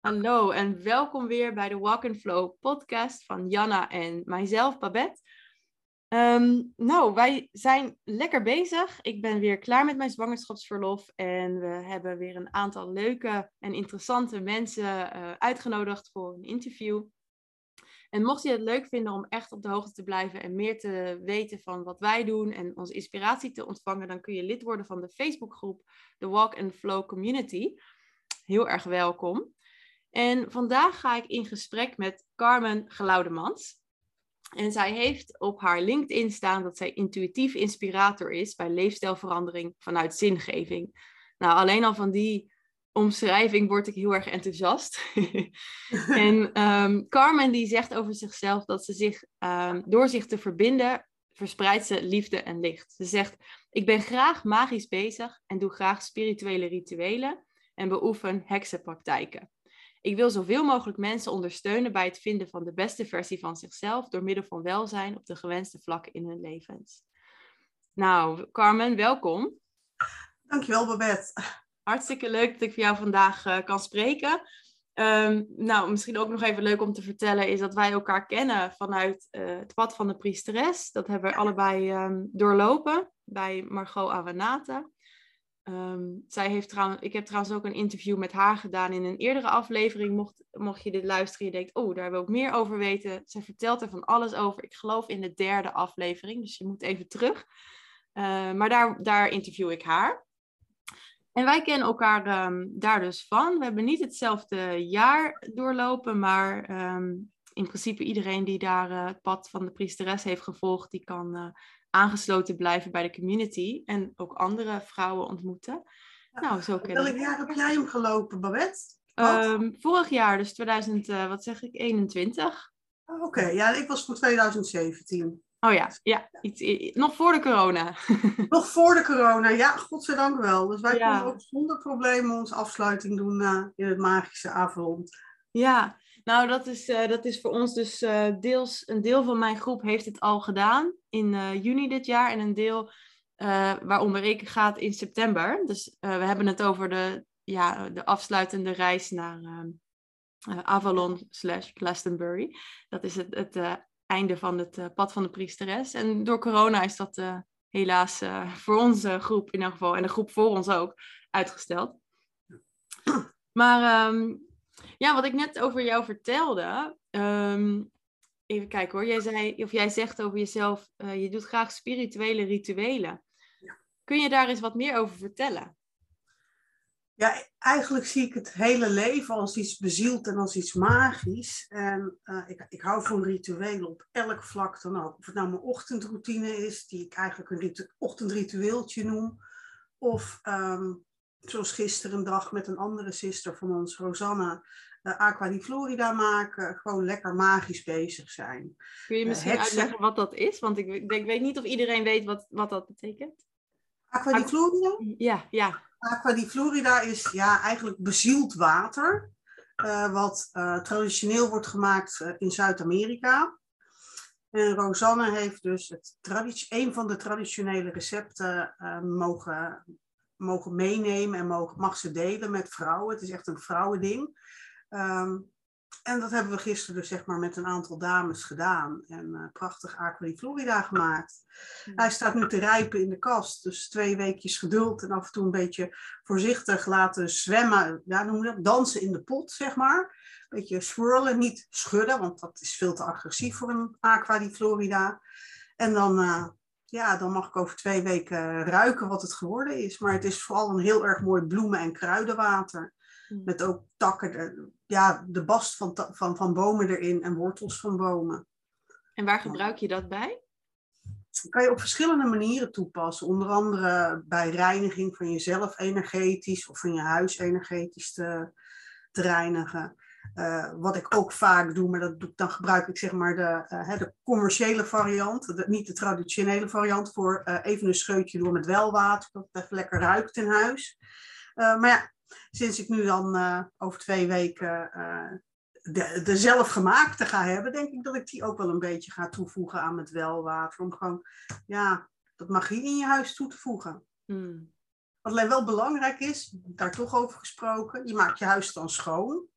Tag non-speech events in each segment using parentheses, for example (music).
Hallo en welkom weer bij de Walk and Flow podcast van Janna en mijzelf, Babette. Ehm, nou, wij zijn lekker bezig. Ik ben weer klaar met mijn zwangerschapsverlof en we hebben weer een aantal leuke en interessante mensen uh, uitgenodigd voor een interview. En mocht je het leuk vinden om echt op de hoogte te blijven en meer te weten van wat wij doen en onze inspiratie te ontvangen, dan kun je lid worden van de Facebookgroep The Walk and Flow Community. Heel erg welkom. En vandaag ga ik in gesprek met Carmen Geloudemans. En zij heeft op haar LinkedIn staan dat zij intuïtief inspirator is bij leefstijlverandering vanuit zingeving. Nou, alleen al van die omschrijving word ik heel erg enthousiast. (laughs) en um, Carmen die zegt over zichzelf dat ze zich um, door zich te verbinden verspreidt ze liefde en licht. Ze zegt: Ik ben graag magisch bezig en doe graag spirituele rituelen en beoefen heksenpraktijken. Ik wil zoveel mogelijk mensen ondersteunen bij het vinden van de beste versie van zichzelf door middel van welzijn op de gewenste vlakken in hun levens. Nou, Carmen, welkom. Dankjewel, Babette. Hartstikke leuk dat ik voor jou vandaag uh, kan spreken. Um, nou, misschien ook nog even leuk om te vertellen is dat wij elkaar kennen vanuit uh, het pad van de priesteres. Dat hebben we allebei um, doorlopen bij Margot Awanata. Um, zij heeft trouwens, ik heb trouwens ook een interview met haar gedaan in een eerdere aflevering. Mocht, mocht je dit luisteren, je denkt, oh, daar we ook meer over weten. Zij vertelt er van alles over. Ik geloof in de derde aflevering, dus je moet even terug. Uh, maar daar, daar interview ik haar. En wij kennen elkaar um, daar dus van. We hebben niet hetzelfde jaar doorlopen, maar in principe iedereen die daar uh, het pad van de priesteres heeft gevolgd, die kan uh, aangesloten blijven bij de community en ook andere vrouwen ontmoeten. Ja, nou, zo kennen Welk jaar heb jij hem gelopen, Babette? Um, vorig jaar, dus 2000, uh, wat zeg ik, 21. Oh, Oké, okay. ja, ik was voor 2017. Oh ja, ja iets, nog voor de corona. (laughs) nog voor de corona, ja, godzijdank wel. Dus wij ja. konden ook zonder problemen onze afsluiting doen uh, in het magische avond. Ja, nou dat is, uh, dat is voor ons dus uh, deels, een deel van mijn groep heeft het al gedaan in juni dit jaar en een deel waaronder ik gaat in september. Dus we hebben het over de, ja, de afsluitende reis naar Avalon slash Glastonbury. Dat is het, het einde van het pad van de priesteres. En door corona is dat helaas voor onze groep in elk geval, en de groep voor ons ook, uitgesteld. Maar um, ja, wat ik net over jou vertelde, um, even kijken hoor, jij, zei, of jij zegt over jezelf, je doet graag spirituele rituelen. Ja. Kun je daar eens wat meer over vertellen? Ja, eigenlijk zie ik het hele leven als iets bezield en als iets magisch. En uh, ik, ik hou van rituelen op elk vlak dan ook. Of het nou mijn ochtendroutine is, die ik eigenlijk een ritu ochtendritueeltje noem. Of um, zoals gisteren een dag met een andere sister van ons, Rosanna, uh, Aqua di Florida maken. Gewoon lekker magisch bezig zijn. Kun je misschien uh, uitleggen wat dat is? Want ik, ik, weet niet of iedereen weet wat, wat dat betekent. Aqua di Florida? Ja, ja. Aqua di Florida is ja, eigenlijk bezield water, uh, wat traditioneel wordt gemaakt in Zuid-Amerika. En Rosanne heeft dus het een van de traditionele recepten mogen, mogen meenemen en mogen, mag ze delen met vrouwen. Het is echt een vrouwending. Um, en dat hebben we gisteren dus zeg maar met een aantal dames gedaan. En uh, prachtig Aqua di Florida gemaakt. Hij staat nu te rijpen in de kast. Dus twee weekjes geduld en af en toe een beetje voorzichtig laten zwemmen. Ja, noem dat? Dansen in de pot, zeg maar. Een beetje swirlen, niet schudden, want dat is veel te agressief voor een Aqua di Florida. En dan, uh, ja, dan mag ik over twee weken ruiken wat het geworden is. Maar het is vooral een heel erg mooi bloemen- en kruidenwater. Mm. Met ook takken, de, ja, de bast van, van, van bomen erin en wortels van bomen. En waar gebruik je dat bij? Dat kan je op verschillende manieren toepassen. Onder andere bij reiniging van jezelf energetisch of van je huis energetisch te, te reinigen. Uh, wat ik ook vaak doe, maar dat doe, dan gebruik ik zeg maar de, uh, de commerciële variant, de, niet de traditionele variant, voor uh, even een scheutje door met welwater, dat het even lekker ruikt in huis. maar ja, sinds ik nu dan over twee weken de, de zelfgemaakte ga hebben, denk ik dat ik die ook wel een beetje ga toevoegen aan het welwater. Om gewoon ja, dat magie in je huis toe te voegen. Hmm. Wat alleen wel belangrijk is, daar toch over gesproken, je maakt je huis dan schoon.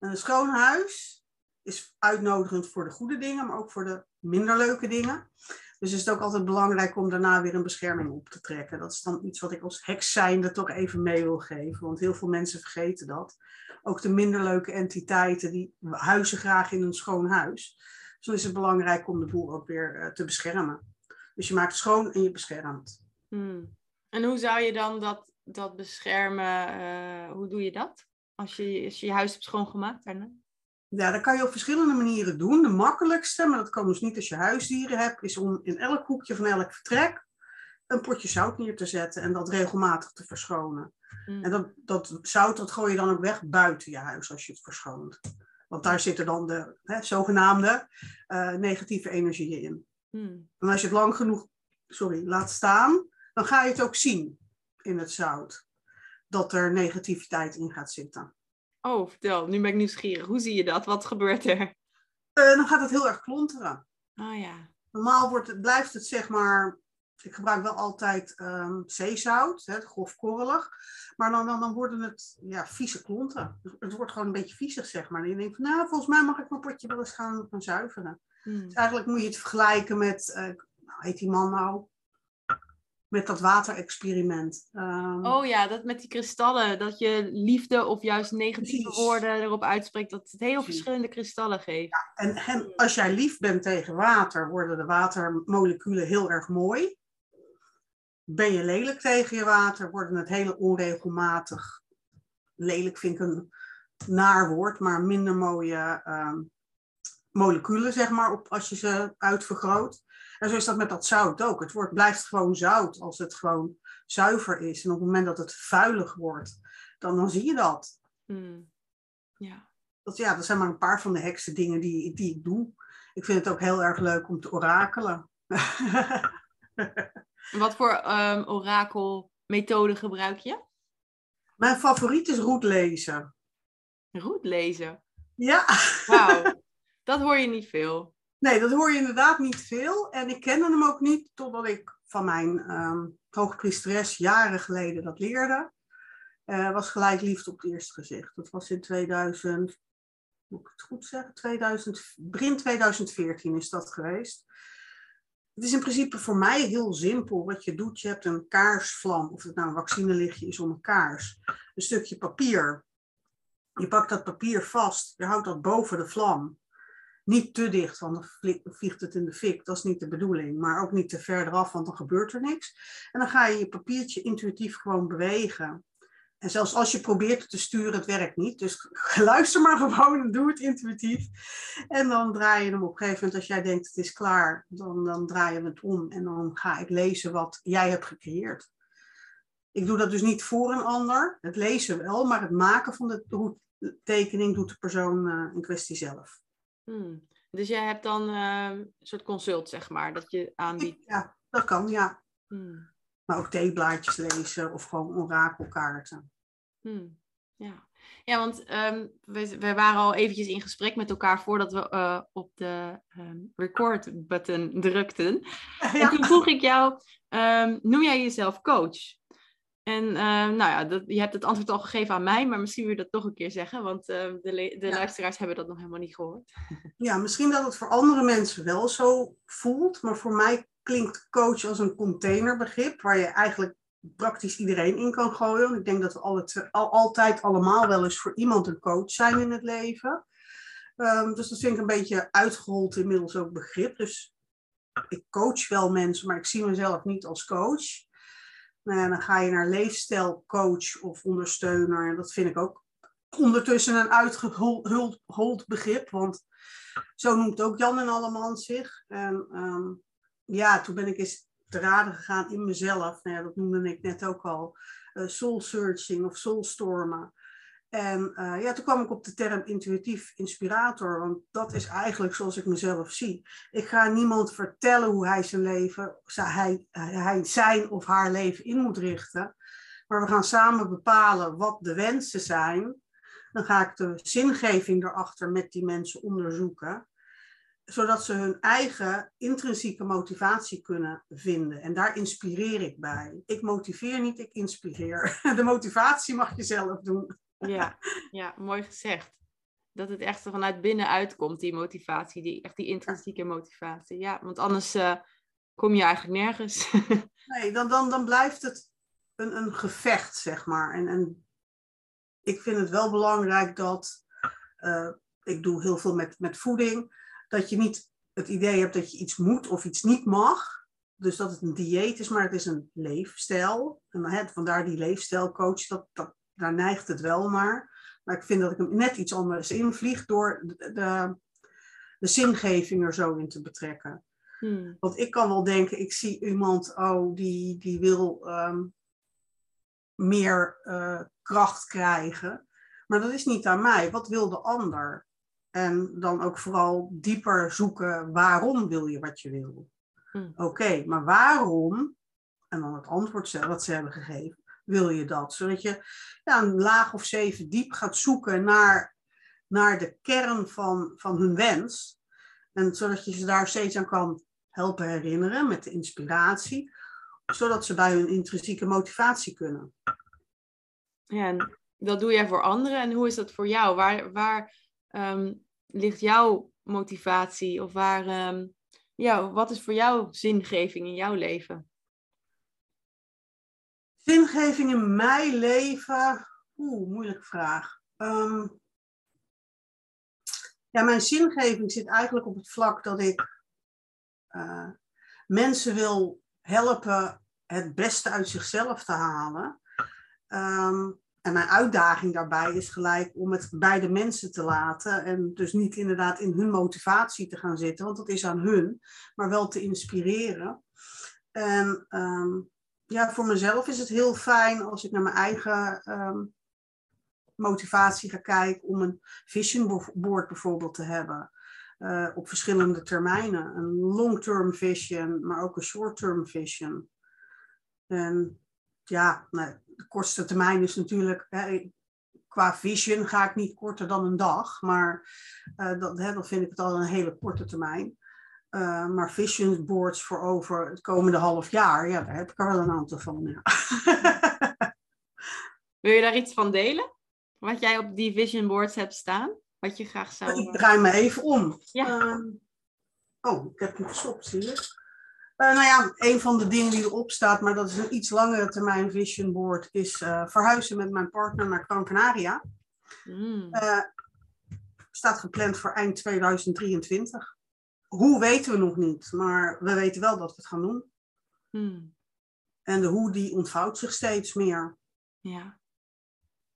En een schoon huis is uitnodigend voor de goede dingen, maar ook voor de minder leuke dingen. Dus is het ook altijd belangrijk om daarna weer een bescherming op te trekken. Dat is dan iets wat ik als heks zijnde toch even mee wil geven. Want heel veel mensen vergeten dat. Ook de minder leuke entiteiten, die huizen graag in een schoon huis. Dus dan is het belangrijk om de boel ook weer uh, te beschermen. Dus je maakt schoon en je beschermt. Hmm. En hoe zou je dan dat, dat beschermen, uh, hoe doe je dat? Als je, als je je huis hebt schoongemaakt daarna? Ja, dat kan je op verschillende manieren doen. De makkelijkste, maar dat kan dus niet als je huisdieren hebt, is om in elk hoekje van elk vertrek een potje zout neer te zetten en dat regelmatig te verschonen. Mm. En dat, dat zout dat gooi je dan ook weg buiten je huis als je het verschoont. Want daar zitten dan de hè, zogenaamde uh, negatieve energieën in. Mm. En als je het lang genoeg sorry, laat staan, dan ga je het ook zien in het zout. Dat er negativiteit in gaat zitten. Oh, vertel. Nu ben ik nieuwsgierig. Hoe zie je dat? Wat gebeurt er? Uh, dan gaat het heel erg klonteren. Oh ja. Normaal wordt het, blijft het zeg maar... Ik gebruik wel altijd um, zeezout, hè, grofkorrelig. Maar dan, dan, dan worden het ja, vieze klonten. Het wordt gewoon een beetje viezig, zeg maar. En je denkt van, nou, volgens mij mag ik mijn potje wel eens gaan, gaan zuiveren. Hmm. Dus eigenlijk moet je het vergelijken met, uh, heet die man nou? Met dat waterexperiment. Um, oh ja, dat met die kristallen, dat je liefde of juist negatieve precies. woorden erop uitspreekt, dat het heel precies. verschillende kristallen geeft. Ja, en, en, als jij lief bent tegen water, worden de watermoleculen heel erg mooi. Ben je lelijk tegen je water, worden het hele onregelmatig. Lelijk vind ik een naar woord, maar minder mooie um, moleculen, zeg maar, op, als je ze uitvergroot. En zo is dat met dat zout ook. Het wordt, blijft gewoon zout als het gewoon zuiver is. En op het moment dat het vuilig wordt, dan, dan zie je dat. Mm. Ja. Dat, ja, dat zijn maar een paar van de heksen dingen die, die ik doe. Ik vind het ook heel erg leuk om te orakelen. (laughs) Wat voor um, orakelmethode gebruik je? Mijn favoriet is roetlezen. Roetlezen? Ja. Wauw, (laughs) dat hoor je niet veel. Nee, dat hoor je inderdaad niet veel. En ik kende hem ook niet totdat ik van mijn um, hoogpriesteres jaren geleden dat leerde. Uh, was gelijk liefde op het eerste gezicht. Dat was in 2000, moet ik het goed zeggen? 2000, begin 2014 is dat geweest. Het is in principe voor mij heel simpel wat je doet. Je hebt een kaarsvlam, of het nou een vaccinelichtje is om een kaars. Een stukje papier. Je pakt dat papier vast, je houdt dat boven de vlam niet te dicht, want dan vliegt het in de fik. Dat is niet de bedoeling. Maar ook niet te ver eraf, want dan gebeurt er niks. En dan ga je je papiertje intuïtief gewoon bewegen. En zelfs als je probeert te sturen, het werkt niet. Dus (laughs) luister maar gewoon en doe het intuïtief. En dan draai je hem op een gegeven moment, als jij denkt het is klaar, dan, dan draai je het om. En dan ga ik lezen wat jij hebt gecreëerd. Ik doe dat dus niet voor een ander. Het lezen wel, maar het maken van de tekening doet de persoon uh, in kwestie zelf. Hmm. Dus jij hebt dan uh, een soort consult, zeg maar, dat je aanbiedt? Ja, dat kan, ja. Hmm. Maar ook theeblaadjes lezen of gewoon orakelkaarten. Hmm. Ja. ja, want um, we, we, waren al eventjes in gesprek met elkaar voordat we uh, op de um, record-button drukten. (laughs) Ja. En toen vroeg ik jou, um, noem jij jezelf coach? En uh, nou ja, dat, je hebt het antwoord al gegeven aan mij, maar misschien wil je dat toch een keer zeggen, want uh, de, de luisteraars hebben dat nog helemaal niet gehoord. (laughs) Ja, misschien dat het voor andere mensen wel zo voelt, maar voor mij klinkt coach als een containerbegrip waar je eigenlijk praktisch iedereen in kan gooien. Ik denk dat we alle, al, altijd allemaal wel eens voor iemand een coach zijn in het leven. Um, dus dat vind ik een beetje uitgehold inmiddels ook begrip. Dus ik coach wel mensen, maar ik zie mezelf niet als coach. Nou ja, dan ga je naar leefstijlcoach of ondersteuner. En dat vind ik ook ondertussen een uitgehold begrip. Want zo noemt ook Jan en Alleman zich. En um, ja, toen ben ik eens te raden gegaan in mezelf. Nou ja, dat noemde ik net ook al. Uh, soul searching of soulstormen. En uh, ja, toen kwam ik op de term intuïtief inspirator, want dat is eigenlijk zoals ik mezelf zie. Ik ga niemand vertellen hoe hij zijn leven, hij, hij zijn of haar leven in moet richten, maar we gaan samen bepalen wat de wensen zijn. Dan ga ik de zingeving erachter met die mensen onderzoeken, zodat ze hun eigen intrinsieke motivatie kunnen vinden. En daar inspireer ik bij. Ik motiveer niet, ik inspireer. (laughs) De motivatie mag je zelf doen. Ja, ja, mooi gezegd. dat het echt vanuit binnenuit komt, die motivatie, die, echt die intrinsieke motivatie. Ja, want anders uh, kom je eigenlijk nergens. (laughs) nee, dan, dan, dan blijft het een, een gevecht, zeg maar. En, en ik vind het wel belangrijk dat, uh, ik doe heel veel met, met voeding, dat je niet het idee hebt dat je iets moet of iets niet mag. Dus dat het een dieet is, maar het is een leefstijl. En vandaar die leefstijlcoach, dat, dat, daar neigt het wel naar. Maar ik vind dat ik hem net iets anders invlieg door de, de, de zingeving er zo in te betrekken. Hmm. Want ik kan wel denken, ik zie iemand, oh, die, die wil ehm, meer uh, kracht krijgen. Maar dat is niet aan mij. Wat wil de ander? En dan ook vooral dieper zoeken, waarom wil je wat je wil? Hmm. Oké, maar waarom? En dan het antwoord wat ze hebben gegeven wil je dat? Zodat je ja, een laag of zeven diep gaat zoeken naar, naar de kern van, van hun wens. En zodat je ze daar steeds aan kan helpen herinneren met de inspiratie. Zodat ze bij hun intrinsieke motivatie kunnen. Ja, en dat doe jij voor anderen. En hoe is dat voor jou? Waar, waar ehm, ligt jouw motivatie? Of waar, um, wat is voor jou zingeving in jouw leven? Zingeving in mijn leven? Oeh, moeilijke vraag. Ehm, ja, mijn zingeving zit eigenlijk op het vlak dat ik uh, mensen wil helpen het beste uit zichzelf te halen. Um, en mijn uitdaging daarbij is gelijk om het bij de mensen te laten. En dus niet inderdaad in hun motivatie te gaan zitten, want dat is aan hun, maar wel te inspireren. En um, ja, voor mezelf is het heel fijn als ik naar mijn eigen ehm, motivatie ga kijken om een vision board bijvoorbeeld te hebben. Uh, op verschillende termijnen. Een long-term vision, maar ook een short-term vision. En ja, nou, de kortste termijn is natuurlijk, hè, qua vision ga ik niet korter dan een dag, maar uh, dat, hè, dan vind ik het al een hele korte termijn. Uh, maar vision boards voor over het komende half jaar, ja, daar heb ik er wel een aantal van. Ja. (laughs) Wil je daar iets van delen? Wat jij op die vision boards hebt staan? Wat je graag zou... Ik draai me even om. Ja. Uh, oh, ik heb hem gestopt, zie je. Uh, nou ja, een van de dingen die erop staat, maar dat is een iets langere termijn vision board, is uh, verhuizen met mijn partner naar Gran Canaria. Mm. staat gepland voor eind 2023 hoe weten we nog niet, maar we weten wel dat we het gaan doen. Hmm. En de hoe die ontvouwt zich steeds meer. Ja.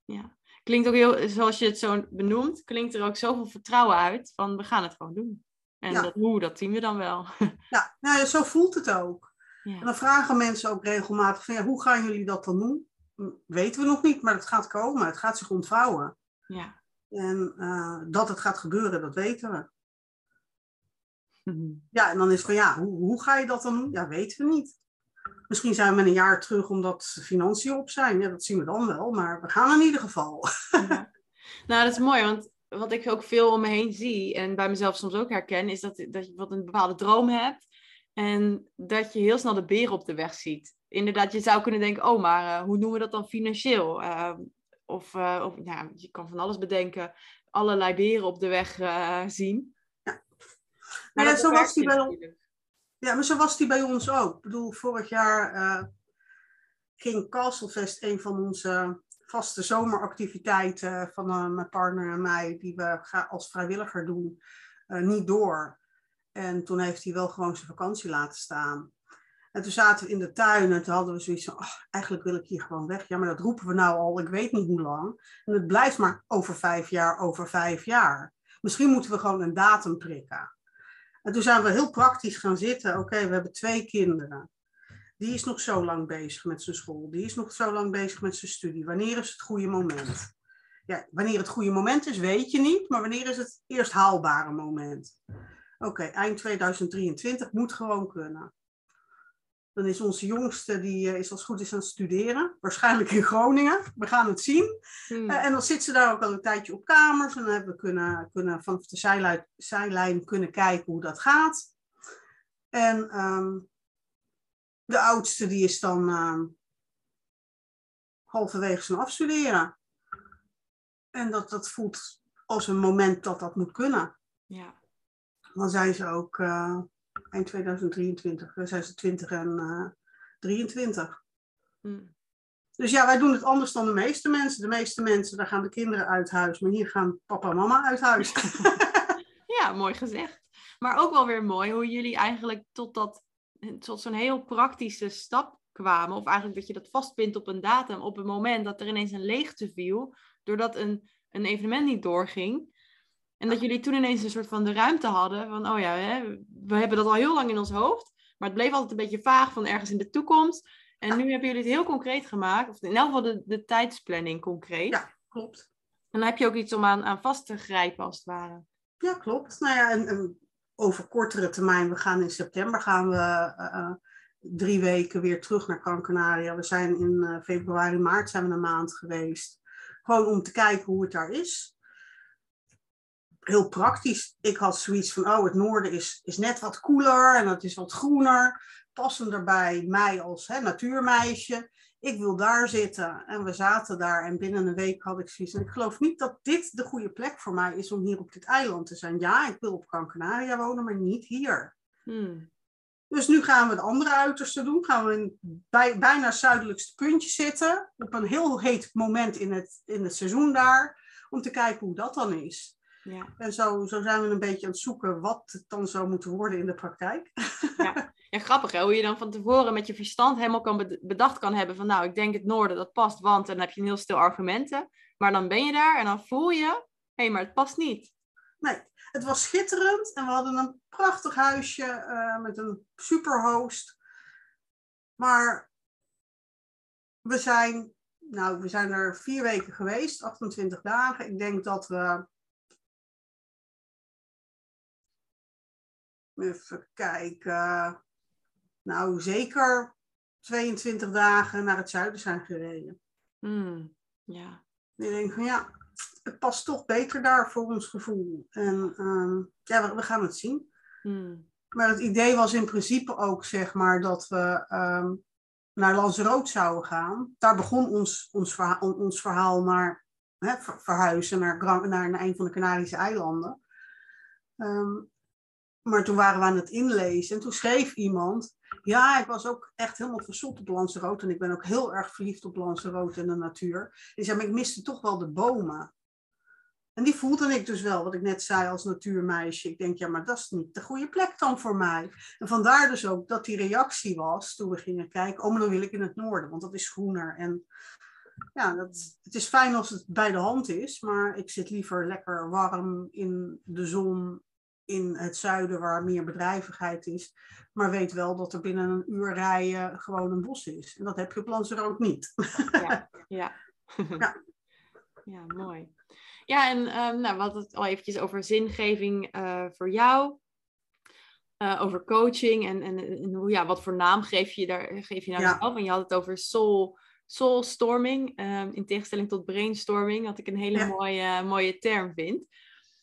ja. Klinkt ook heel, zoals je het zo benoemt, klinkt er ook zoveel vertrouwen uit van we gaan het gewoon doen. En dat hoe, dat zien we dan wel. (laughs) Ja, nou, zo voelt het ook. Ja. En dan vragen mensen ook regelmatig van ja, hoe gaan jullie dat dan doen? Hm, weten we nog niet, maar het gaat komen. Het gaat zich ontvouwen. Ja. En uh, dat het gaat gebeuren, dat weten we. Ja, en dan is van ja, hoe, hoe ga je dat dan doen? Ja, weten we niet. Misschien zijn we met een jaar terug omdat financiën op zijn. Ja, dat zien we dan wel, maar we gaan in ieder geval. (laughs) Nou, dat is mooi, want wat ik ook veel om me heen zie en bij mezelf soms ook herken, is dat, dat je wat een bepaalde droom hebt en dat je heel snel de beer op de weg ziet. Inderdaad, je zou kunnen denken, oh, maar uh, hoe noemen we dat dan financieel? Uh, of, uh, of ja, je kan van alles bedenken, allerlei beren op de weg zien. Maar ja, zo was die bij ons. Ja, maar zo was die bij ons ook. Ik bedoel, vorig jaar uh, ging Castlefest een van onze vaste zomeractiviteiten van uh, mijn partner en mij, die we als vrijwilliger doen, uh, niet door. En toen heeft hij wel gewoon zijn vakantie laten staan. En toen zaten we in de tuin en toen hadden we zoiets van, eigenlijk wil ik hier gewoon weg. Ja, maar dat roepen we nou al, ik weet niet hoe lang. En het blijft maar over vijf jaar, over vijf jaar. Misschien moeten we gewoon een datum prikken. En toen zijn we heel praktisch gaan zitten. Oké, we hebben twee kinderen. Die is nog zo lang bezig met zijn school. Die is nog zo lang bezig met zijn studie. Wanneer is het goede moment? Ja, wanneer het goede moment is, weet je niet. Maar wanneer is het eerst haalbare moment? Oké, eind 2023 moet gewoon kunnen. Dan is onze jongste, die eh, is als het goed is aan het studeren. Waarschijnlijk in Groningen. We gaan het zien. Hmm. Eh, en dan zit ze daar ook al een tijdje op kamers. En dan hebben we kunnen, kunnen vanaf de zijlijn, zijlijn kunnen kijken hoe dat gaat. En ehm, de oudste, die is dan uh, halverwege zijn afstuderen. En dat, dat voelt als een moment dat dat moet kunnen. Ja. Dan zijn ze ook uh, eind 2023, dan zijn ze 20 en uh, 23. Mm. Dus ja, wij doen het anders dan de meeste mensen. De meeste mensen, daar gaan de kinderen uit huis, maar hier gaan papa en mama uit huis. (laughs) ja, mooi gezegd. Maar ook wel weer mooi hoe jullie eigenlijk tot, dat, tot zo'n heel praktische stap kwamen. Of eigenlijk dat je dat vastpint op een datum, op het moment dat er ineens een leegte viel, doordat een, een evenement niet doorging. En dat jullie toen ineens een soort van de ruimte hadden van, oh ja, hè, we hebben dat al heel lang in ons hoofd, maar het bleef altijd een beetje vaag van ergens in de toekomst. En nu hebben jullie het heel concreet gemaakt, of in elk geval de, de tijdsplanning concreet. Ja, klopt. En dan heb je ook iets om aan, aan vast te grijpen, als het ware. Ja, klopt. Nou ja, en, en over kortere termijn, we gaan in september gaan we uh, drie weken weer terug naar Gran Canaria. We zijn in uh, februari, maart zijn we een maand geweest. Gewoon om te kijken hoe het daar is. Heel praktisch. Ik had zoiets van, oh, het noorden is, is net wat koeler en het is wat groener. Passender bij mij als hè, natuurmeisje. Ik wil daar zitten. En we zaten daar en binnen een week had ik zoiets. En ik geloof niet dat dit de goede plek voor mij is om hier op dit eiland te zijn. Ja, ik wil op Gran Canaria wonen, maar niet hier. Hmm. Dus nu gaan we het andere uiterste doen. Gaan we in bij, bijna het zuidelijkste puntje zitten. Op een heel heet moment in het, in het seizoen daar. Om te kijken hoe dat dan is. Ja. En zo, zo zijn we een beetje aan het zoeken wat het dan zou moeten worden in de praktijk. Ja, (laughs) ja grappig hè? hoe je dan van tevoren met je verstand helemaal kan bedacht kan hebben van nou, ik denk het noorden, dat past, want en dan heb je een heel stil argumenten. Maar dan ben je daar en dan voel je, hé, hey, maar het past niet. Nee, het was schitterend en we hadden een prachtig huisje uh, met een superhost. Maar we zijn, nou, we zijn er vier weken geweest, 28 dagen. Ik denk dat we. Even kijken. Nou, zeker 22 dagen naar het zuiden zijn gereden. Mm, ja. Ik denk van ja, het past toch beter daar voor ons gevoel. En um, ja, we, we, gaan het zien. Hmm. Maar het idee was in principe ook, zeg maar, dat we um, naar Lanzarote zouden gaan. Daar begon ons, ons, verhaal, ons verhaal naar hè, verhuizen naar, naar, naar, een van de Canarische eilanden. Um, maar toen waren we aan het inlezen en toen schreef iemand... Ja, ik was ook echt helemaal verzot op Lanzarote. En ik ben ook heel erg verliefd op Lanzarote en de natuur. Die zei, maar ik miste toch wel de bomen. En die voelde ik dus wel, wat ik net zei als natuurmeisje. Ik denk, ja, maar dat is niet de goede plek dan voor mij. En vandaar dus ook dat die reactie was toen we gingen kijken. Oh, maar dan wil ik in het noorden, want dat is groener. En ja, dat, het is fijn als het bij de hand is, maar ik zit liever lekker warm in de zon in het zuiden waar meer bedrijvigheid is. Maar weet wel dat er binnen een uur rijden gewoon een bos is. En dat heb je op Lanzarote niet. Ja, ja. (laughs) ja. ja mooi. Ja, en um, nou, we hadden het al eventjes over zingeving uh, voor jou. Uh, over coaching en, en, en, hoe, ja, wat voor naam geef je, daar, geef je nou ja. zelf? En je had het over soul, soulstorming. Um, in tegenstelling tot brainstorming, wat ik een hele ja. mooie, mooie term vind.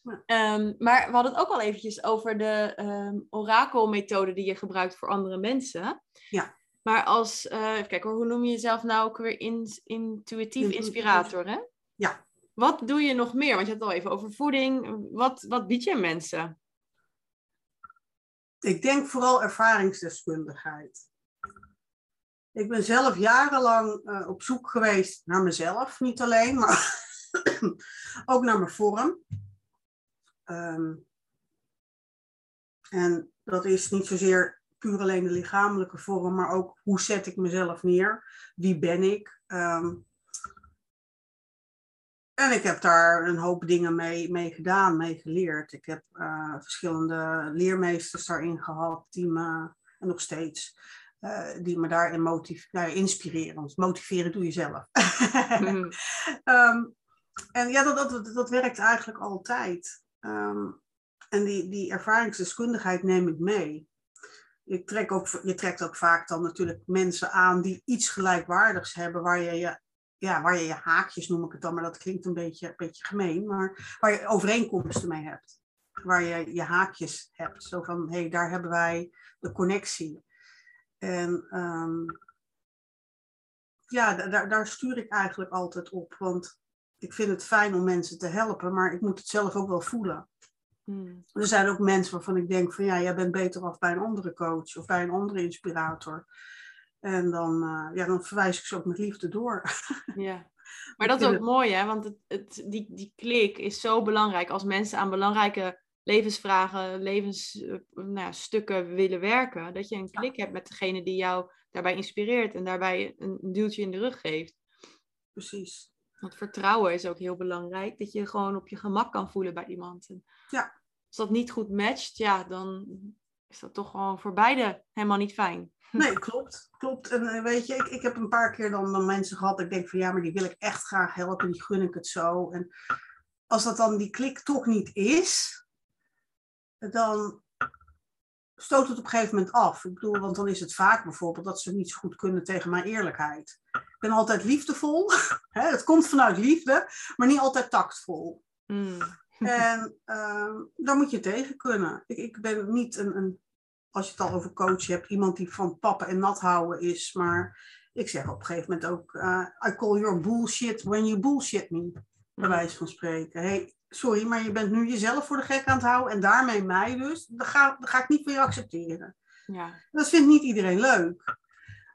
Um, maar we hadden het ook al eventjes over de um, orakelmethode die je gebruikt voor andere mensen. Ja. Maar als, uh, even kijken, hoe noem je jezelf nou ook weer in, intuïtief inspirator, hè? Ja. Wat doe je nog meer? Want je had het al even over voeding. Wat, wat bied je mensen? Ik denk vooral ervaringsdeskundigheid. Ik ben zelf jarenlang uh, op zoek geweest naar mezelf, niet alleen, maar (coughs) ook naar mijn vorm. Um, en dat is niet zozeer puur alleen de lichamelijke vorm, maar ook hoe zet ik mezelf neer? Wie ben ik? Um, en ik heb daar een hoop dingen mee, mee gedaan, mee geleerd. Ik heb uh, verschillende leermeesters daarin gehad, die me, en nog steeds, uh, die me daarin motiv nou, inspireren. Want motiveren doe je zelf. mm. um, (laughs) en ja, dat, dat, dat werkt eigenlijk altijd. Um, en die, die ervaringsdeskundigheid neem ik mee. Je trekt, ook, je trekt ook vaak dan natuurlijk mensen aan die iets gelijkwaardigs hebben, waar je je ja, waar je je haakjes noem ik het dan, maar dat klinkt een beetje, een beetje gemeen, maar waar je overeenkomsten mee hebt. Waar je je haakjes hebt. Zo van, hé, hey, daar hebben wij de connectie. En um, ja, daar, daar stuur ik eigenlijk altijd op. Want ik vind het fijn om mensen te helpen, maar ik moet het zelf ook wel voelen. Hmm. Er zijn ook mensen waarvan ik denk van ja, jij bent beter af bij een andere coach of bij een andere inspirator. En dan, uh, ja, dan verwijs ik ze ook met liefde door. (laughs) Ja, maar dat is ook mooi hè, want het, het, die, die klik is zo belangrijk als mensen aan belangrijke levensvragen, levensstukken uh, nou, willen werken. Dat je een klik hebt met degene die jou daarbij inspireert en daarbij een duwtje in de rug geeft. Precies. Want vertrouwen is ook heel belangrijk. Dat je gewoon op je gemak kan voelen bij iemand. En ja. Als dat niet goed matcht, ja, dan is dat toch gewoon voor beide helemaal niet fijn. (laughs) Nee, klopt. Klopt. En eh, weet je, ik, ik heb een paar keer dan, dan mensen gehad. Ik denk van ja, maar die wil ik echt graag helpen. Die gun ik het zo. En als dat dan die klik toch niet is, dan stoot het op een gegeven moment af. Ik bedoel, want dan is het vaak bijvoorbeeld dat ze niet zo goed kunnen tegen mijn eerlijkheid. Ik ben altijd liefdevol. (laughs) het komt vanuit liefde, maar niet altijd tactvol. Mm. En uh, daar moet je tegen kunnen. Ik, ik ben niet een, een, als je het al over coach hebt, iemand die van pappen en nat houden is. Maar ik zeg op een gegeven moment ook, uh, I call your bullshit when you bullshit me. Bij mm. wijze van spreken. Hey, sorry, maar je bent nu jezelf voor de gek aan het houden en daarmee mij dus. Dat ga, dat ga ik niet je accepteren. Ja. Dat vindt niet iedereen leuk.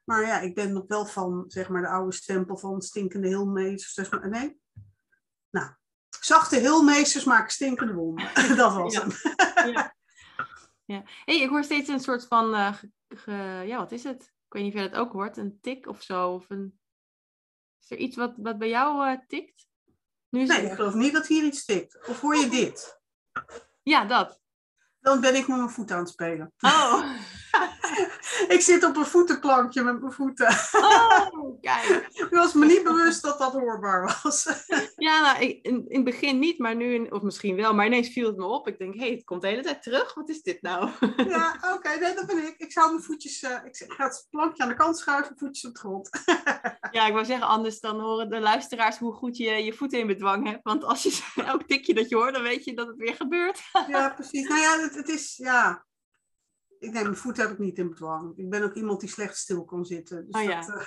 Maar ja, ik ben nog wel van, zeg maar, de oude stempel van stinkende heelmeesters. Nee? Nou, zachte heelmeesters maken stinkende wonden. (laughs) dat was ja. hem. (laughs) ja. ja. Hey, ik hoor steeds een soort van, uh, ge, ja, wat is het? Ik weet niet of je dat ook hoort, een tik of zo. Of een... Is er iets wat, wat bij jou uh, tikt? Nu nee, ik geloof niet dat hier iets stikt. Of hoor je dit? Ja, dat. Dan ben ik met mijn voet aan het spelen. Oh. (laughs) (laughs) ik zit op een voetenplankje met mijn voeten. Oh, kijk. (laughs) Ik was me niet bewust dat dat hoorbaar was. (laughs) ja, nou, in, in het begin niet, maar nu, of misschien wel, maar ineens viel het me op. Ik denk, hé, hey, het komt de hele tijd terug. Wat is dit nou? ja, oké, nee, dat ben ik. Ik zou mijn voetjes, uh, ik ga het plankje aan de kant schuiven, voetjes op de grond. ja, ik wou zeggen, anders dan horen de luisteraars hoe goed je je voeten in bedwang hebt. Want als je elk tikje dat je hoort, dan weet je dat het weer gebeurt. ja, precies. Nou ja, het, het is, ja, ik neem mijn voet heb ik niet in bedwang. Ik ben ook iemand die slecht stil kan zitten. Dus oh ja. dat, uh,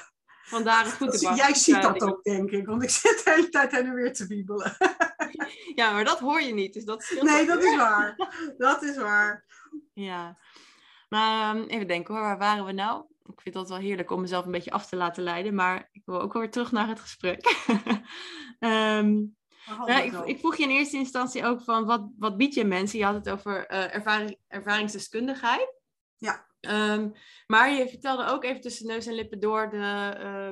Vandaar het voetenbank. (laughs) Jij ziet dat ook, denk ik. Want ik zit de hele tijd heen en weer te wiebelen. (laughs) ja, maar dat hoor je niet. Dus dat scheelt nee, dat is waar. Dat is waar. (laughs) Ja. Maar um, even denken hoor, waar waren we nou? Ik vind dat wel heerlijk om mezelf een beetje af te laten leiden. Maar ik wil ook weer terug naar het gesprek. um, ja, ik, ik, vroeg je in eerste instantie ook van wat, wat bied je mensen? Je had het over uh, ervaring, ervaringsdeskundigheid. Ja. Um, maar je vertelde ook even tussen neus en lippen door de,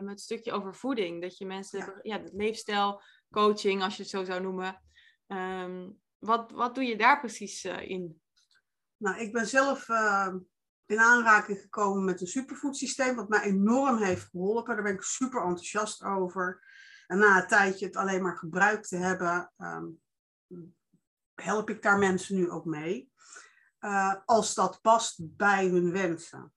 uh, het stukje over voeding. Dat je mensen, ja, ja leefstijl, coaching, als je het zo zou noemen. Um, wat, wat doe je daar precies uh, in? Nou, ik ben zelf uh, in aanraking gekomen met een superfoodsysteem, wat mij enorm heeft geholpen. Daar ben ik super enthousiast over. En na een tijdje het alleen maar gebruikt te hebben, um, help ik daar mensen nu ook mee. Uh, als dat past bij hun wensen.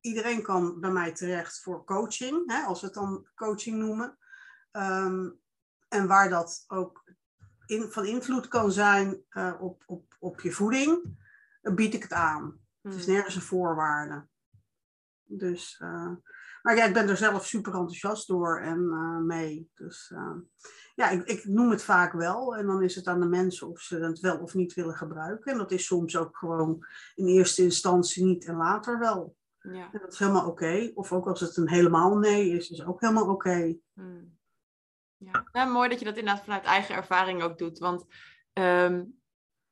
Iedereen kan bij mij terecht voor coaching, hè, als we het dan coaching noemen. Um, en waar dat ook in, van invloed kan zijn uh, op, op, op je voeding, bied ik het aan. Het is nergens een voorwaarde. Dus, maar ja, ik ben er zelf super enthousiast door en mee. Dus ja, ik, ik, noem het vaak wel. En dan is het aan de mensen of ze het wel of niet willen gebruiken. En dat is soms ook gewoon in eerste instantie niet en later wel. Ja. En dat is helemaal oké. Okay. Of ook als het een helemaal nee is, is ook helemaal oké. Okay. Hmm. Ja. mooi dat je dat inderdaad vanuit eigen ervaring ook doet. Want um,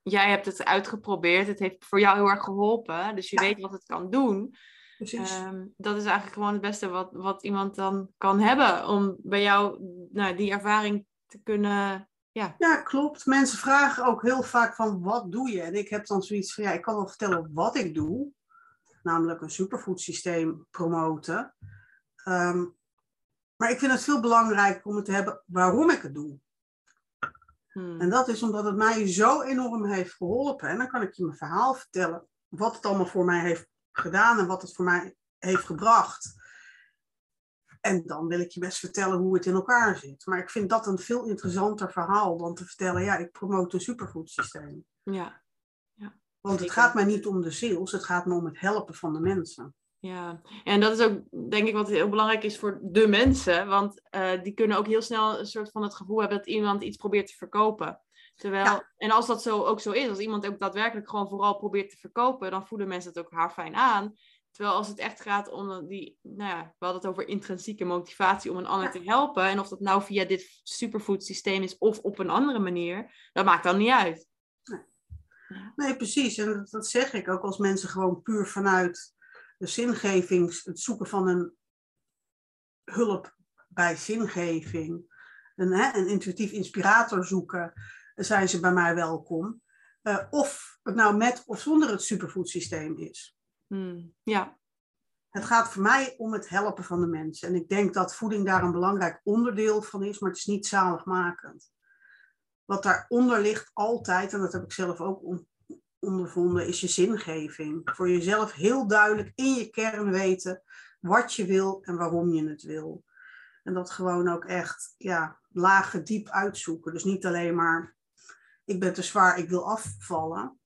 jij hebt het uitgeprobeerd. Het heeft voor jou heel erg geholpen. Dus je ja. weet wat het kan doen. Um, dat is eigenlijk gewoon het beste wat, wat iemand dan kan hebben. Om bij jou nou, die ervaring te kunnen. Ja. ja, klopt. Mensen vragen ook heel vaak van wat doe je? En ik heb dan zoiets van ja, ik kan wel vertellen wat ik doe. Namelijk een superfood systeem promoten. Um, maar ik vind het veel belangrijker om het te hebben waarom ik het doe. Hmm. En dat is omdat het mij zo enorm heeft geholpen. En dan kan ik je mijn verhaal vertellen. Wat het allemaal voor mij heeft gedaan en wat het voor mij heeft gebracht. En dan wil ik je best vertellen hoe het in elkaar zit. Maar ik vind dat een veel interessanter verhaal dan te vertellen, ja, ik promote een superfood systeem. Ja. ja. Want het gaat mij niet om de sales, het gaat me om het helpen van de mensen. Ja, en dat is ook denk ik wat heel belangrijk is voor de mensen. Want uh, die kunnen ook heel snel een soort van het gevoel hebben dat iemand iets probeert te verkopen. Terwijl, en als dat zo ook zo is, als iemand ook daadwerkelijk gewoon vooral probeert te verkopen, dan voelen mensen het ook haar fijn aan. Terwijl als het echt gaat om die, nou ja, we hadden het over intrinsieke motivatie om een ander te helpen. En of dat nou via dit superfood systeem is of op een andere manier, dat maakt dan niet uit. Nee, nee precies. En dat, dat, zeg ik ook als mensen gewoon puur vanuit de zingeving, het zoeken van een hulp bij zingeving, een, hè, een intuïtief inspirator zoeken, zijn ze bij mij welkom. Uh, of het nou met of zonder het superfood systeem is. Hmm, ja. Het gaat voor mij om het helpen van de mensen. En ik denk dat voeding daar een belangrijk onderdeel van is, maar het is niet zaligmakend. Wat daaronder ligt altijd, en dat heb ik zelf ook ondervonden, is je zingeving. Voor jezelf heel duidelijk in je kern weten wat je wil en waarom je het wil. En dat gewoon ook echt ja, lagen diep uitzoeken. Dus niet alleen maar, ik ben te zwaar, ik wil afvallen.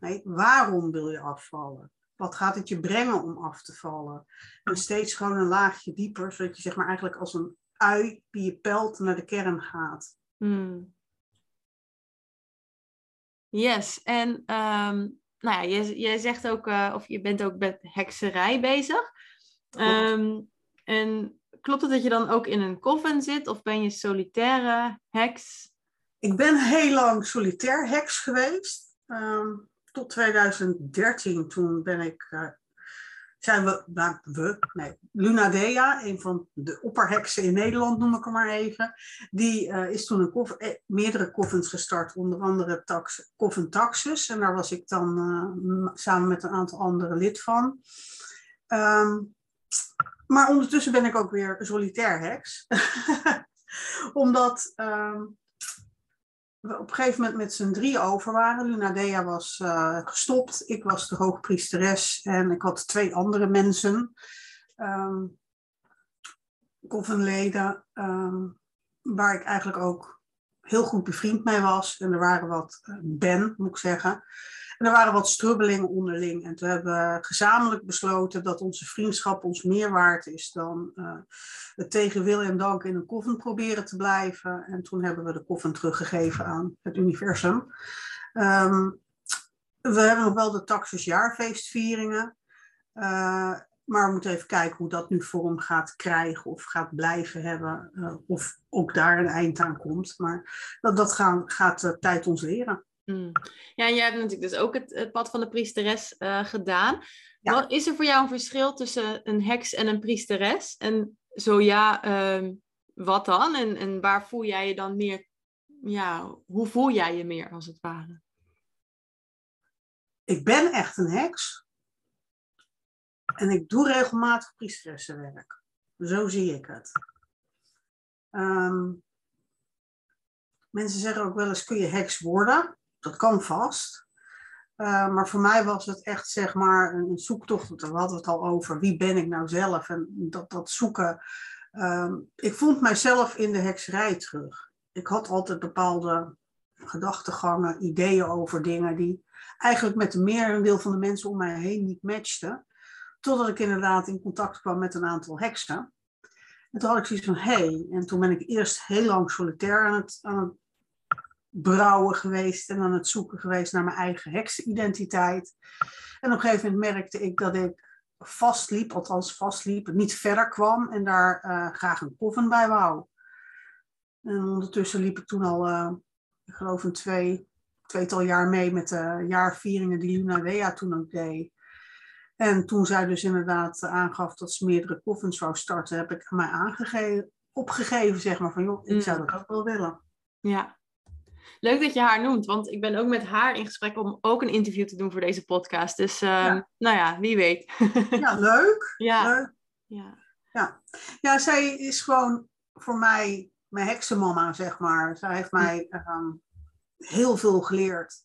Nee, waarom wil je afvallen? Wat gaat het je brengen om af te vallen? En steeds gewoon een laagje dieper, zodat je zeg maar eigenlijk als een ui die je pelt naar de kern gaat. Hmm. Yes, en um, nou ja, jij, jij zegt ook, uh, of je bent ook met hekserij bezig. Um, en klopt het dat je dan ook in een coven zit, of ben je solitaire heks? Ik ben heel lang solitair heks geweest. Um, tot 2013, toen ben ik, uh, zijn we, nou, we, nee, Luna Dea, een van de opperheksen in Nederland, noem ik hem maar even, die uh, is toen een eh, meerdere coffins gestart, onder andere tax, Coven Taxus, en daar was ik dan samen met een aantal anderen lid van. Um, maar ondertussen ben ik ook weer solitair heks. (laughs) Omdat um, we op een gegeven moment met z'n drie over waren. Luna Dea was uh, gestopt, ik was de hoogpriesteres en ik had twee andere mensen, um, koffinleden, um, waar ik eigenlijk ook heel goed bevriend mee was. En er waren wat, uh, Ben moet ik zeggen, en er waren wat strubbelingen onderling. En toen hebben we gezamenlijk besloten dat onze vriendschap ons meer waard is dan uh, het tegen wil en dank in een koffen proberen te blijven. En toen hebben we de koffen teruggegeven aan het universum. Um, we hebben nog wel de Taxus jaarfeestvieringen. Uh, maar we moeten even kijken hoe dat nu vorm gaat krijgen of gaat blijven hebben. Uh, of ook daar een eind aan komt. Maar dat, dat gaan, gaat de tijd ons leren. Mm. Ja, en jij hebt natuurlijk dus ook het, het pad van de priesteres uh, gedaan. Wat, is er voor jou een verschil tussen een heks en een priesteres? En zo ja, uh, wat dan? En, en waar voel jij je dan meer, ja, hoe voel jij je meer als het ware? Ik ben echt een heks. En ik doe regelmatig priesteressenwerk. Zo zie ik het. Um, mensen zeggen ook wel eens, kun je heks worden? Dat kan vast. Uh, maar voor mij was het echt zeg maar een zoektocht. We hadden het al over wie ben ik nou zelf. En dat, dat zoeken. Uh, ik vond mijzelf in de hekserij terug. Ik had altijd bepaalde gedachtegangen, ideeën over dingen die eigenlijk met de merendeel van de mensen om mij heen niet matchten. Totdat ik inderdaad in contact kwam met een aantal heksen. En toen had ik zoiets van, hé, hey. en toen ben ik eerst heel lang solitair het, aan het brouwen geweest en aan het zoeken geweest naar mijn eigen heksenidentiteit. En op een gegeven moment merkte ik dat ik vastliep, althans vastliep, niet verder kwam en daar uh, graag een koffen bij wou. En ondertussen liep ik toen al, uh, ik geloof een twee, tweetal jaar mee met de jaarvieringen die Luna Wea toen ook deed. En toen zij dus inderdaad aangaf dat ze meerdere koffens zou starten, heb ik mij aangegeven, opgegeven, zeg maar, van joh, ik zou mm. dat ook wel willen. Ja, Leuk dat je haar noemt, want ik ben ook met haar in gesprek om ook een interview te doen voor deze podcast. Dus uh, ja. nou ja, wie weet. (laughs) ja, leuk. Ja. leuk. Ja. Ja. ja, zij is gewoon voor mij mijn heksenmama, zeg maar. Zij heeft mij um, heel veel geleerd.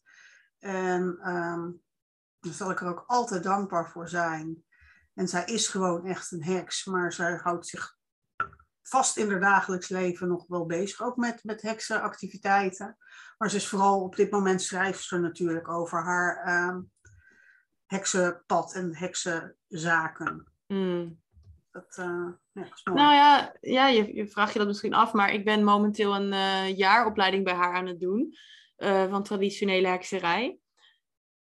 En um, daar zal ik er ook altijd dankbaar voor zijn. En zij is gewoon echt een heks, maar zij houdt zich vast in haar dagelijks leven nog wel bezig, ook met, met heksenactiviteiten. Maar ze is vooral op dit moment schrijft ze natuurlijk over haar uh, heksenpad en heksen, zaken. Mm. Dat, uh, ja. Nou ja, ja je, je vraagt je dat misschien af, maar ik ben momenteel een uh, jaaropleiding bij haar aan het doen uh, van traditionele hekserij.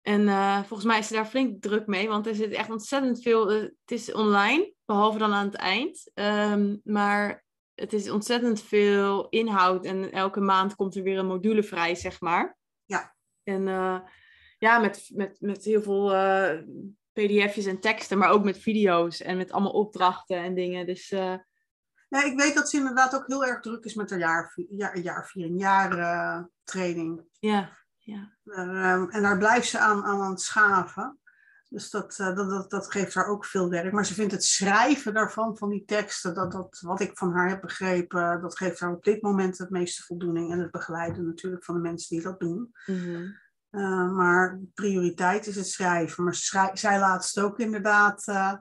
En volgens mij is ze daar flink druk mee, want er zit echt ontzettend veel. het is online, behalve dan aan het eind. Um, maar het is ontzettend veel inhoud en elke maand komt er weer een module vrij, zeg maar. Ja. En ja, met, met, met heel veel pdf'jes en teksten, maar ook met video's en met allemaal opdrachten en dingen. Dus, ja, ik weet dat ze inderdaad ook heel erg druk is met haar jaar, jaar, jaarviering, jaartraining. ja, ja. Uh, en daar blijft ze aan, aan, aan het schaven. Dus dat, uh, dat, dat, dat geeft haar ook veel werk. Maar ze vindt het schrijven daarvan, van die teksten, dat, dat, wat ik van haar heb begrepen, dat geeft haar op dit moment het meeste voldoening. En het begeleiden natuurlijk van de mensen die dat doen. Mm -hmm. Uh, maar prioriteit is het schrijven. Maar schrij zij laatst ook inderdaad uh,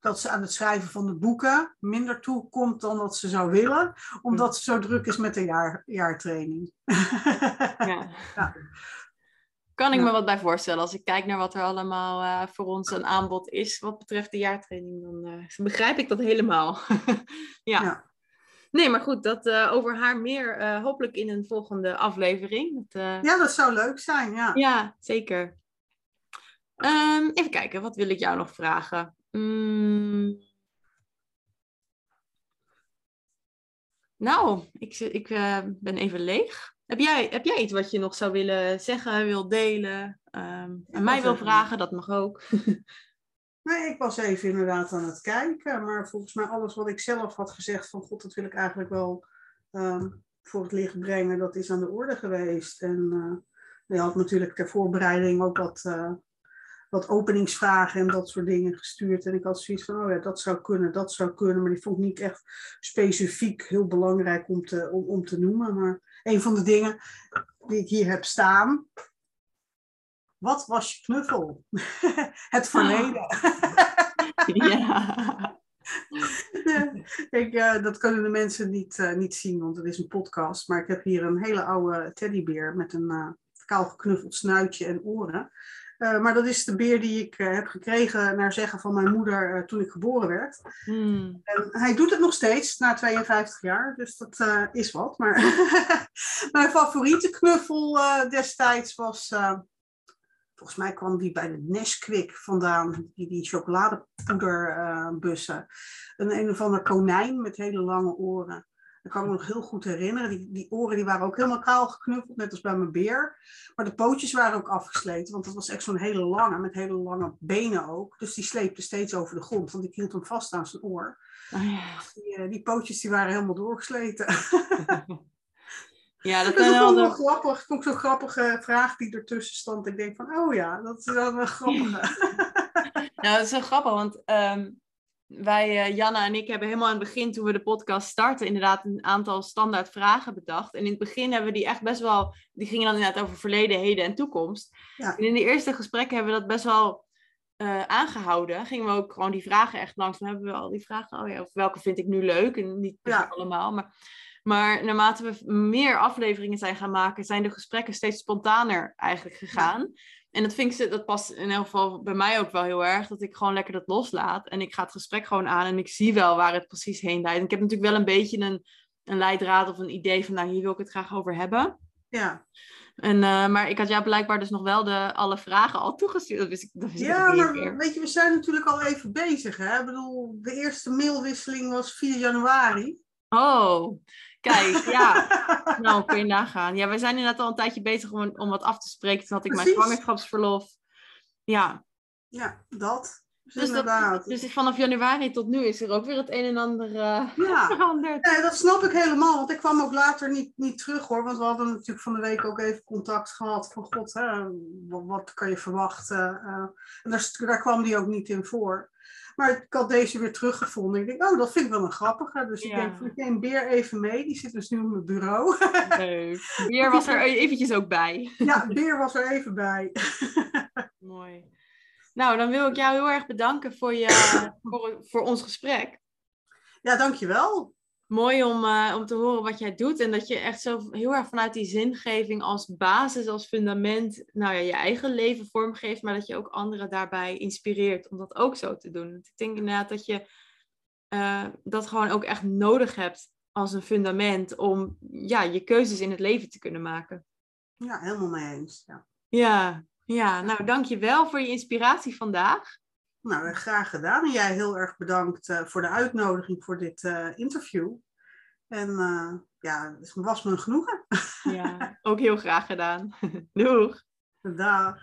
dat ze aan het schrijven van de boeken minder toe komt dan dat ze zou willen, omdat ze zo druk is met de jaar, jaartraining. (laughs) ja. ja. Kan ik ja. me wat bij voorstellen. Als ik kijk naar wat er allemaal uh, voor ons een aanbod is wat betreft de jaartraining, dan begrijp ik dat helemaal. (laughs) ja. ja. Nee, maar goed, dat uh, over haar meer hopelijk in een volgende aflevering. Dat. Ja, dat zou leuk zijn, ja. Ja, zeker. Um, even kijken, wat wil ik jou nog vragen? Mm... Nou, ik, ik ben even leeg. Heb jij, heb jij iets wat je nog zou willen zeggen, wil delen? Um, mij wil vragen, dat mag ook. (laughs) Nee, ik was even inderdaad aan het kijken. Maar volgens mij alles wat ik zelf had gezegd van god, dat wil ik eigenlijk wel um, voor het licht brengen. Dat is aan de orde geweest. En uh, je had natuurlijk ter voorbereiding ook wat, uh, wat openingsvragen en dat soort dingen gestuurd. En ik had zoiets van, oh ja, dat zou kunnen, dat zou kunnen. Maar die vond ik niet echt specifiek heel belangrijk om te, om, om te noemen. Maar een van de dingen die ik hier heb staan, wat was je knuffel? (laughs) het verleden. (laughs) ja. (laughs) ik, uh, dat kunnen de mensen niet, uh, niet zien, want het is een podcast. Maar ik heb hier een hele oude teddybeer met een uh, kaal geknuffeld snuitje en oren. Maar dat is de beer die ik heb gekregen naar zeggen van mijn moeder toen ik geboren werd. Hmm. En hij doet het nog steeds na 52 jaar, dus dat is wat. Maar (laughs) mijn favoriete knuffel destijds was Volgens mij kwam die bij de Nesquik vandaan, die, die chocoladepoederbussen. Een een of ander konijn met hele lange oren. Dat kan ik me nog heel goed herinneren. Die, die oren die waren ook helemaal kaal geknuffeld, net als bij mijn beer. Maar de pootjes waren ook afgesleten, want dat was echt zo'n hele lange, met hele lange benen ook. Dus die sleepte steeds over de grond, want ik hield hem vast aan zijn oor. Oh ja. die, die pootjes die waren helemaal doorgesleten. Ja, dat, (laughs) dat is wel wel grappig. Vond ik zo'n grappige vraag die ertussen stond. Ik denk van, oh ja, dat is wel een grappige. (laughs) nou, dat is wel grappig, want um, wij, uh, Janna en ik, hebben helemaal aan het begin, toen we de podcast starten, inderdaad een aantal standaard vragen bedacht. En in het begin hebben we die echt best wel, die gingen dan inderdaad over verleden, heden en toekomst. Ja. En in de eerste gesprekken hebben we dat best wel uh, aangehouden. Gingen we ook gewoon die vragen echt langs. Dan hebben we al die vragen, oh ja, of welke vind ik nu leuk? En niet Ja. allemaal, maar... Maar naarmate we meer afleveringen zijn gaan maken, zijn de gesprekken steeds spontaner eigenlijk gegaan. En dat vind ik, dat past in elk geval bij mij ook wel heel erg, dat ik gewoon lekker dat loslaat. En ik ga het gesprek gewoon aan en ik zie wel waar het precies heen leidt. En ik heb natuurlijk wel een beetje een, een leidraad of een idee van, nou hier wil ik het graag over hebben. Ja. En, uh, maar ik had jou blijkbaar dus nog wel de, alle vragen al toegestuurd. Dat wist ik, dat wist ik Ja, maar weet je, we zijn natuurlijk al even bezig. Hè? Ik bedoel, de eerste mailwisseling was 4 januari. Oh, kijk, ja. (laughs) Nou, kun je nagaan. Ja, we zijn inderdaad al een tijdje bezig om, om wat af te spreken. Toen had ik mijn zwangerschapsverlof. Ja, Ja, dat. Dus, dat, dus vanaf januari tot nu is er ook weer het een en ander eh, Ja. (laughs) veranderd. Nee, dat snap ik helemaal, want ik kwam ook later niet, niet terug hoor. Want we hadden natuurlijk van de week ook even contact gehad van god, hè, wat, wat kan je verwachten? eh, en daar, daar kwam die ook niet in voor. Maar ik had deze weer teruggevonden. Ik denk, oh, dat vind ik wel een grappige. Dus ik Ja. denk, ik neem Beer even mee. Die zit dus nu op mijn bureau. Leuk. (laughs) Weer was er eventjes ook bij. ja, Beer was er even bij. (laughs) Mooi. Nou, dan wil ik jou heel erg bedanken voor, je, (coughs) voor, voor ons gesprek. Ja, dankjewel. mooi om, eh, om te horen wat jij doet. En dat je echt zo heel erg vanuit die zingeving als basis, als fundament, nou ja, je eigen leven vormgeeft. Maar dat je ook anderen daarbij inspireert om dat ook zo te doen. Ik denk inderdaad dat je uh, dat gewoon ook echt nodig hebt als een fundament om ja, je keuzes in het leven te kunnen maken. Ja, helemaal mee eens. Ja, ja, ja nou dank je wel voor je inspiratie vandaag. Nou, graag gedaan. En jij heel erg bedankt uh, voor de uitnodiging voor dit uh, interview. En uh, ja, het was me een genoegen. Ja, ook heel graag gedaan. (laughs) Doeg. Dag.